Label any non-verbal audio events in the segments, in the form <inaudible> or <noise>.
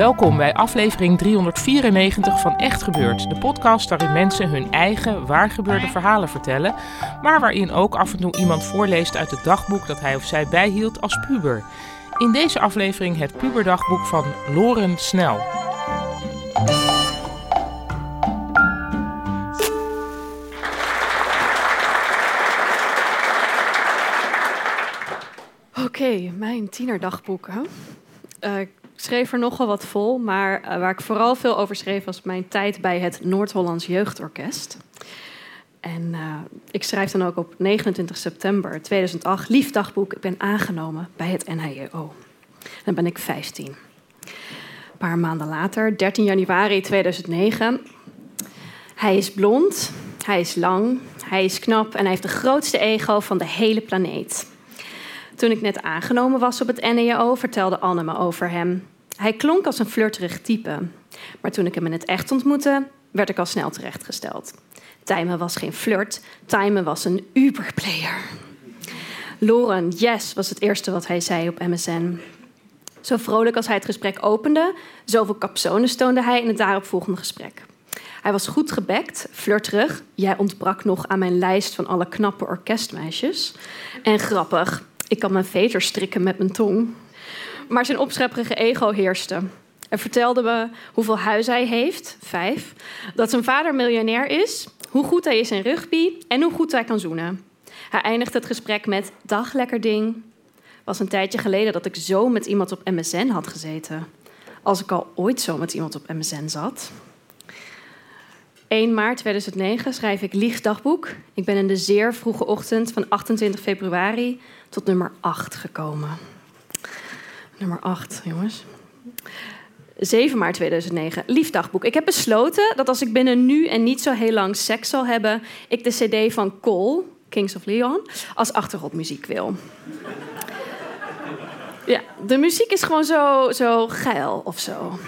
Welkom bij aflevering 394 van Echt Gebeurd, de podcast waarin mensen hun eigen waargebeurde verhalen vertellen, maar waarin ook af en toe iemand voorleest uit het dagboek dat hij of zij bijhield als puber. In deze aflevering het puberdagboek van Loren Snel. Oké, mijn tienerdagboek. Hè? Eh, schreef er nogal wat vol, maar eh, waar ik vooral veel over schreef was mijn tijd bij het Noord-Hollands Jeugdorkest. En eh, ik schrijf dan ook op 29 september 2008, lief dagboek, ik ben aangenomen bij het NHJO. Dan ben ik 15. Een paar maanden later, 13 januari 2009. Hij is blond, hij is lang, hij is knap en hij heeft de grootste ego van de hele planeet. Toen ik net aangenomen was op het NEO, vertelde Anne me over hem. Hij klonk als een flirterig type. Maar toen ik hem in het echt ontmoette, werd ik al snel terechtgesteld. Tijmen was geen flirt, Tijmen was een Uberplayer. Loren, yes, was het eerste wat hij zei op MSN. Zo vrolijk als hij het gesprek opende, zoveel capsones stoonde hij in het daaropvolgende gesprek. Hij was goed gebekt, flirterig. Jij ontbrak nog aan mijn lijst van alle knappe orkestmeisjes. En grappig, ik kan mijn veter strikken met mijn tong. Maar zijn opschepperige ego heerste. Hij vertelde me hoeveel huis hij heeft, vijf. Dat zijn vader miljonair is, hoe goed hij is in rugby en hoe goed hij kan zoenen. Hij eindigt het gesprek met: Dag, lekker ding. Was een tijdje geleden dat ik zo met iemand op MSN had gezeten. Als ik al ooit zo met iemand op MSN zat. 1 maart 2009 schrijf ik Liegdagboek. Ik ben in de zeer vroege ochtend van 28 februari tot nummer 8 gekomen. Nummer 8, jongens. 7 maart 2009, Liefdagboek. Ik heb besloten dat als ik binnen nu en niet zo heel lang seks zal hebben, ik de CD van Cole, Kings of Leon, als achtergrondmuziek wil. Ja, de muziek is gewoon zo, zo geil of zo.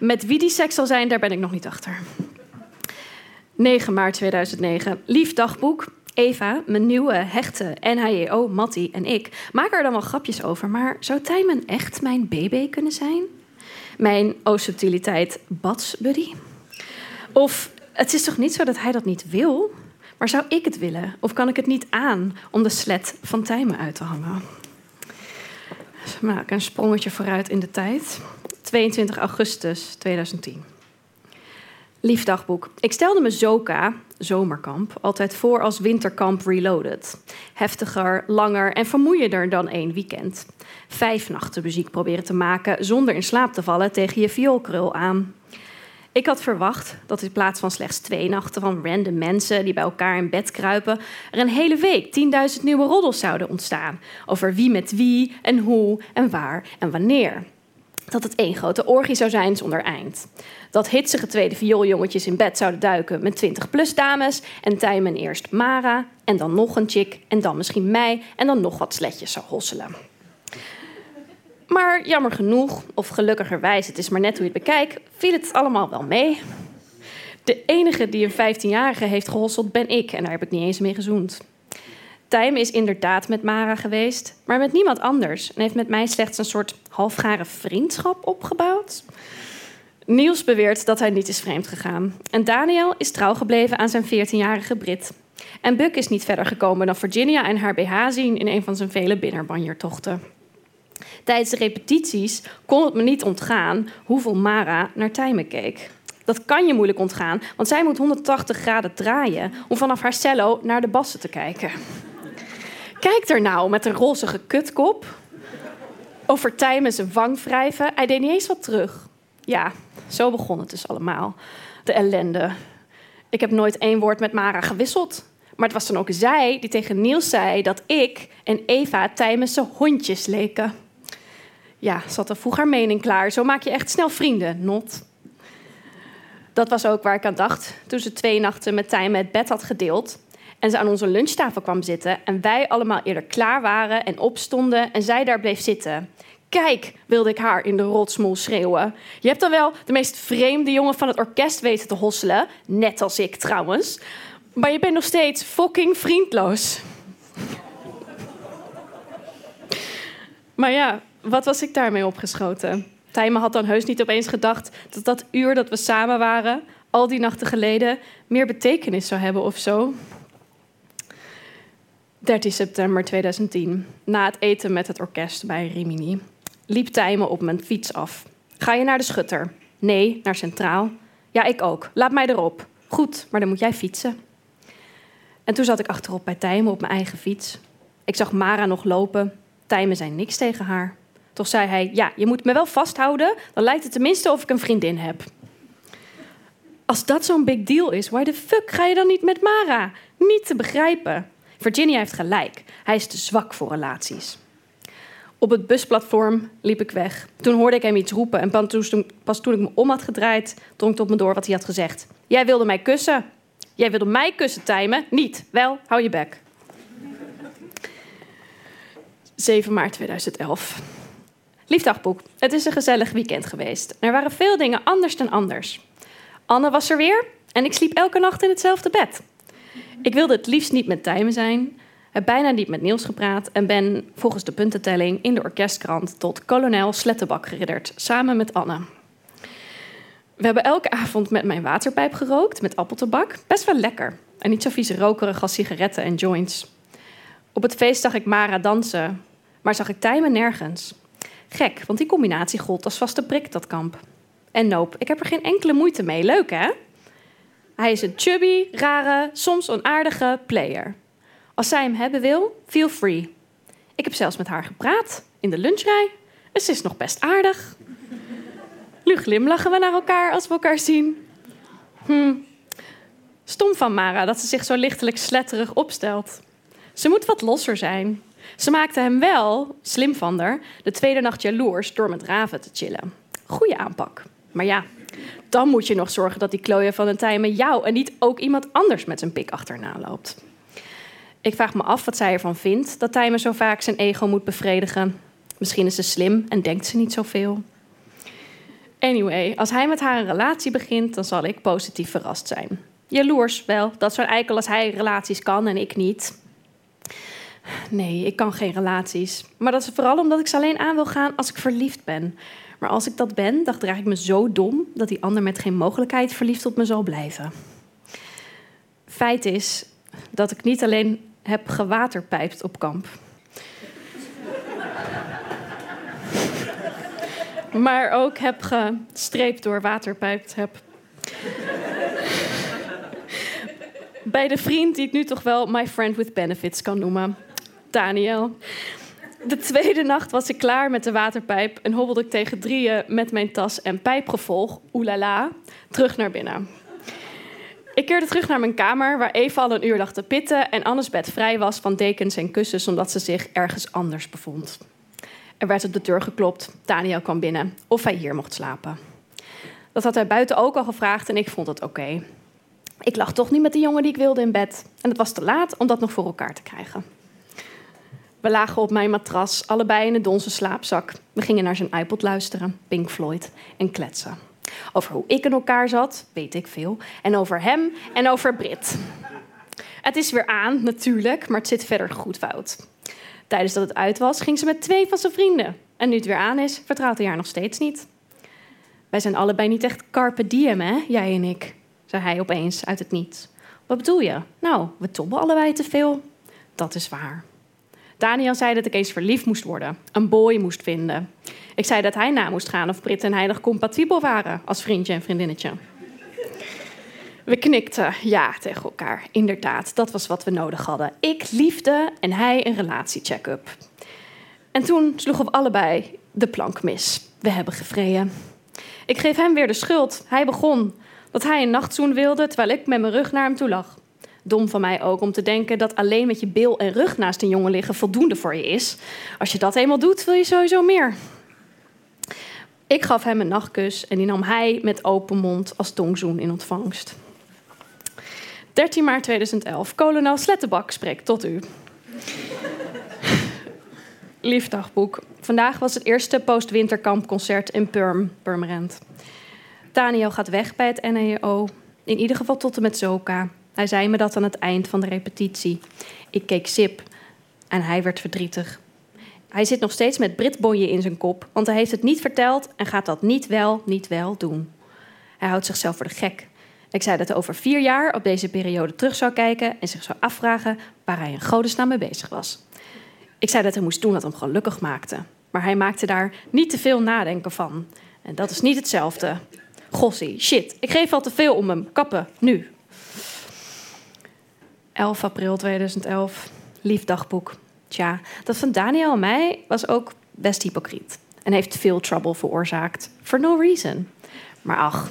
Met wie die seks zal zijn, daar ben ik nog niet achter. 9 maart 2009, Lief Dagboek. Eva, mijn nieuwe hechte NHJO, Mattie en ik maken er dan wel grapjes over. Maar zou Tijmen echt mijn BB kunnen zijn? Mijn O-subtiliteit badsbuddy? Of het is toch niet zo dat hij dat niet wil? Maar zou ik het willen? Of kan ik het niet aan om de slet van Tijmen uit te hangen? Dus maak een sprongetje vooruit in de tijd. 22 augustus 2010. Lief dagboek. Ik stelde me Zoka, zomerkamp, altijd voor als winterkamp reloaded. Heftiger, langer en vermoeiender dan één weekend. Vijf nachten muziek proberen te maken zonder in slaap te vallen tegen je vioolkrul aan. Ik had verwacht dat in plaats van slechts twee nachten van random mensen die bij elkaar in bed kruipen, er een hele week 10.000 nieuwe roddels zouden ontstaan. Over wie met wie en hoe en waar en wanneer dat het één grote orgie zou zijn zonder eind. Dat hitsige tweede viooljongetjes in bed zouden duiken met 20-plus dames... en Tijmen eerst Mara en dan nog een chick en dan misschien mij... en dan nog wat sletjes zou hosselen. Maar jammer genoeg, of gelukkigerwijs, het is maar net hoe je het bekijkt... viel het allemaal wel mee. De enige die een 15-jarige heeft gehosseld ben ik... en daar heb ik niet eens mee gezoend. Tijm is inderdaad met Mara geweest, maar met niemand anders. En heeft met mij slechts een soort halfgare vriendschap opgebouwd. Niels beweert dat hij niet is vreemd gegaan. En Daniel is trouw gebleven aan zijn 14-jarige Brit. En Buck is niet verder gekomen dan Virginia en haar BH zien in een van zijn vele binnenbanjertochten. Tijdens de repetities kon het me niet ontgaan hoeveel Mara naar Tijmen keek. Dat kan je moeilijk ontgaan, want zij moet 180 graden draaien om vanaf haar cello naar de bassen te kijken. Kijk er nou met een rozige kutkop. Over Tijmen zijn wang wrijven. Hij deed niet eens wat terug. Ja, zo begon het dus allemaal. De ellende. Ik heb nooit één woord met Mara gewisseld. Maar het was dan ook zij die tegen Niels zei dat ik en Eva Tijmense hondjes leken. Ja, ze had vroeg haar mening klaar. Zo maak je echt snel vrienden, not. Dat was ook waar ik aan dacht toen ze twee nachten met Tijmen het bed had gedeeld. En ze aan onze lunchtafel kwam zitten en wij allemaal eerder klaar waren en opstonden en zij daar bleef zitten. Kijk, wilde ik haar in de rotsmol schreeuwen. Je hebt dan wel de meest vreemde jongen van het orkest weten te hosselen. Net als ik trouwens. Maar je bent nog steeds fucking vriendloos. maar ja, wat was ik daarmee opgeschoten? Tijme had dan heus niet opeens gedacht dat dat uur dat we samen waren, al die nachten geleden, meer betekenis zou hebben of zo. 13 september 2010, na het eten met het orkest bij Rimini, liep Tijme op mijn fiets af. Ga je naar de schutter? Nee, naar Centraal. Ja, ik ook. Laat mij erop. Goed, maar dan moet jij fietsen. En toen zat ik achterop bij Tijme op mijn eigen fiets. Ik zag Mara nog lopen. Tijme zei niks tegen haar. Toch zei hij: Ja, je moet me wel vasthouden, dan lijkt het tenminste of ik een vriendin heb. Als dat zo'n big deal is, why the fuck ga je dan niet met Mara? Niet te begrijpen. Virginia heeft gelijk. Hij is te zwak voor relaties. Op het busplatform liep ik weg. Toen hoorde ik hem iets roepen en pas toen ik me om had gedraaid, drong het op me door wat hij had gezegd. Jij wilde mij kussen. Jij wilde mij kussen, Tijmen. Niet. Wel, hou je bek. 7 maart 2011. Liefdagboek. Het is een gezellig weekend geweest. Er waren veel dingen anders dan anders. Anne was er weer en ik sliep elke nacht in hetzelfde bed. Ik wilde het liefst niet met Tijmen zijn, heb bijna niet met Niels gepraat en ben volgens de puntentelling in de orkestkrant tot kolonel Slettenbak geridderd, samen met Anne. We hebben elke avond met mijn waterpijp gerookt, met appeltabak. Best wel lekker. En niet zo vies rokerig als sigaretten en joints. Op het feest zag ik Mara dansen, maar zag ik Tijmen nergens. Gek, want die combinatie gold als vaste prik, dat kamp. En Noop, ik heb er geen enkele moeite mee. Leuk, hè? Hij is een chubby, rare, soms onaardige player. Als zij hem hebben wil, feel free. Ik heb zelfs met haar gepraat in de lunchrij. En ze is nog best aardig. Nu glimlachen we naar elkaar als we elkaar zien. Hm. Stom van Mara dat ze zich zo lichtelijk sletterig opstelt. Ze moet wat losser zijn. Ze maakte hem wel, slim van haar, de tweede nacht jaloers door met Raven te chillen. Goeie aanpak. Maar ja, dan moet je nog zorgen dat die klooien van een tijmen jou en niet ook iemand anders met zijn pik achterna loopt. Ik vraag me af wat zij ervan vindt dat Tijmen zo vaak zijn ego moet bevredigen. Misschien is ze slim en denkt ze niet zoveel. Anyway, als hij met haar een relatie begint, dan zal ik positief verrast zijn. Jaloers wel, dat zo'n eikel als hij relaties kan en ik niet. Nee, ik kan geen relaties. Maar dat is vooral omdat ik ze alleen aan wil gaan als ik verliefd ben. Maar als ik dat ben, dan draag ik me zo dom dat die ander met geen mogelijkheid verliefd op me zal blijven. Feit is dat ik niet alleen heb gewaterpijpt op kamp. <laughs> maar ook heb gestreept door waterpijpt heb. Bij de vriend die ik nu toch wel my friend with benefits kan noemen. Daniel. De tweede nacht was ik klaar met de waterpijp en hobbelde ik tegen drieën met mijn tas en pijpgevolg, oelala, terug naar binnen. Ik keerde terug naar mijn kamer, waar Eva al een uur lag te pitten en Annes bed vrij was van dekens en kussens omdat ze zich ergens anders bevond. Er werd op de deur geklopt. Daniel kwam binnen of hij hier mocht slapen. Dat had hij buiten ook al gevraagd en ik vond het oké. Ik lag toch niet met de jongen die ik wilde in bed en het was te laat om dat nog voor elkaar te krijgen. We lagen op mijn matras, allebei in een donzen slaapzak. We gingen naar zijn iPod luisteren, Pink Floyd, en kletsen. Over hoe ik in elkaar zat, weet ik veel. En over hem en over Brit. Het is weer aan, natuurlijk, maar het zit verder goed fout. Tijdens dat het uit was, ging ze met twee van zijn vrienden. En nu het weer aan is, vertrouwt hij haar nog steeds niet. Wij zijn allebei niet echt carpe diem, hè, jij en ik, zei hij opeens uit het niets. Wat bedoel je? Nou, we tobben allebei te veel. Dat is waar. Daniel zei dat ik eens verliefd moest worden, een boy moest vinden. Ik zei dat hij na moest gaan of Brit en nog compatibel waren als vriendje en vriendinnetje. We knikten ja tegen elkaar. Inderdaad, dat was wat we nodig hadden. Ik liefde en hij een relatiecheck-up. En toen sloegen we allebei de plank mis. We hebben gevreden. Ik geef hem weer de schuld. Hij begon dat hij een nachtzoen wilde terwijl ik met mijn rug naar hem toe lag. Dom van mij ook om te denken dat alleen met je bil en rug naast een jongen liggen voldoende voor je is. Als je dat eenmaal doet, wil je sowieso meer. Ik gaf hem een nachtkus en die nam hij met open mond als tongzoen in ontvangst. 13 maart 2011. Kolonel Slettenbak spreekt tot u. <laughs> Lief dagboek. Vandaag was het eerste post-winterkampconcert in Purm, Purmerend. Daniel gaat weg bij het NEO. In ieder geval tot en met Zoka. Hij zei me dat aan het eind van de repetitie. Ik keek Sip en hij werd verdrietig. Hij zit nog steeds met Britboje in zijn kop, want hij heeft het niet verteld en gaat dat niet wel, niet wel doen. Hij houdt zichzelf voor de gek. Ik zei dat hij over vier jaar op deze periode terug zou kijken en zich zou afvragen waar hij in godesnaam mee bezig was. Ik zei dat hij moest doen wat hem gelukkig maakte, maar hij maakte daar niet te veel nadenken van. En dat is niet hetzelfde. Gossie, shit, ik geef al te veel om hem. Kappen, nu. 11 april 2011, lief dagboek. Tja, dat van Daniel en mij was ook best hypocriet. En heeft veel trouble veroorzaakt. For no reason. Maar ach,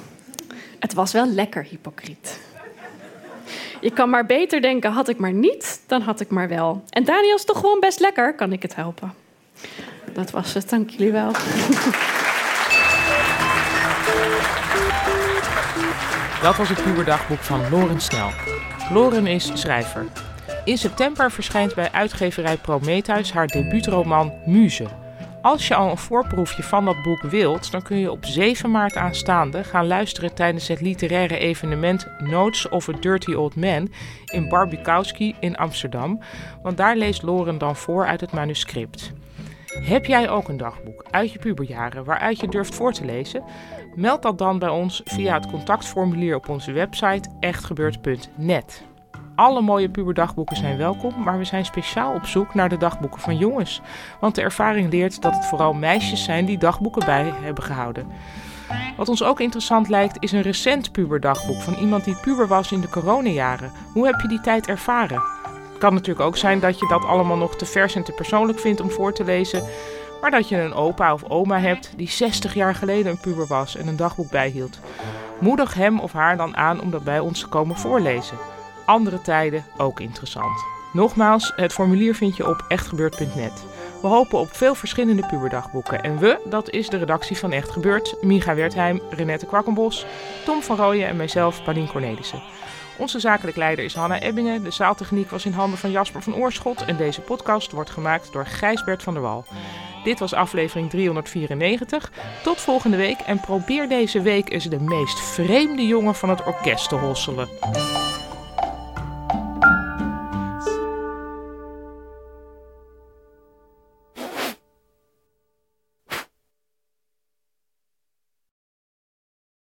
het was wel lekker hypocriet. Je kan maar beter denken, had ik maar niet, dan had ik maar wel. En Daniel is toch gewoon best lekker, kan ik het helpen. Dat was het, dank jullie wel. Dat was het puberdagboek van Loren Snel. Loren is schrijver. In september verschijnt bij uitgeverij Prometheus haar debuutroman Muze. Als je al een voorproefje van dat boek wilt, dan kun je op 7 maart aanstaande gaan luisteren tijdens het literaire evenement Notes of a Dirty Old Man in Barbikowski in Amsterdam, want daar leest Loren dan voor uit het manuscript. Heb jij ook een dagboek uit je puberjaren waaruit je durft voor te lezen? Meld dat dan bij ons via het contactformulier op onze website echtgebeurd.net. Alle mooie puberdagboeken zijn welkom, maar we zijn speciaal op zoek naar de dagboeken van jongens. Want de ervaring leert dat het vooral meisjes zijn die dagboeken bij hebben gehouden. Wat ons ook interessant lijkt is een recent puberdagboek van iemand die puber was in de coronajaren. Hoe heb je die tijd ervaren? Het kan natuurlijk ook zijn dat je dat allemaal nog te vers en te persoonlijk vindt om voor te lezen. Maar dat je een opa of oma hebt die 60 jaar geleden een puber was en een dagboek bijhield. Moedig hem of haar dan aan om dat bij ons te komen voorlezen andere tijden ook interessant. Nogmaals, het formulier vind je op echtgebeurd.net. We hopen op veel verschillende puberdagboeken. En we, dat is de redactie van Echt Gebeurd, Miga Wertheim, Renette Kwakkenbos, Tom van Rooyen en mijzelf, Paulien Cornelissen. Onze zakelijk leider is Hanna Ebbingen, de zaaltechniek was in handen van Jasper van Oorschot en deze podcast wordt gemaakt door Gijsbert van der Wal. Dit was aflevering 394. Tot volgende week en probeer deze week eens de meest vreemde jongen van het orkest te hosselen.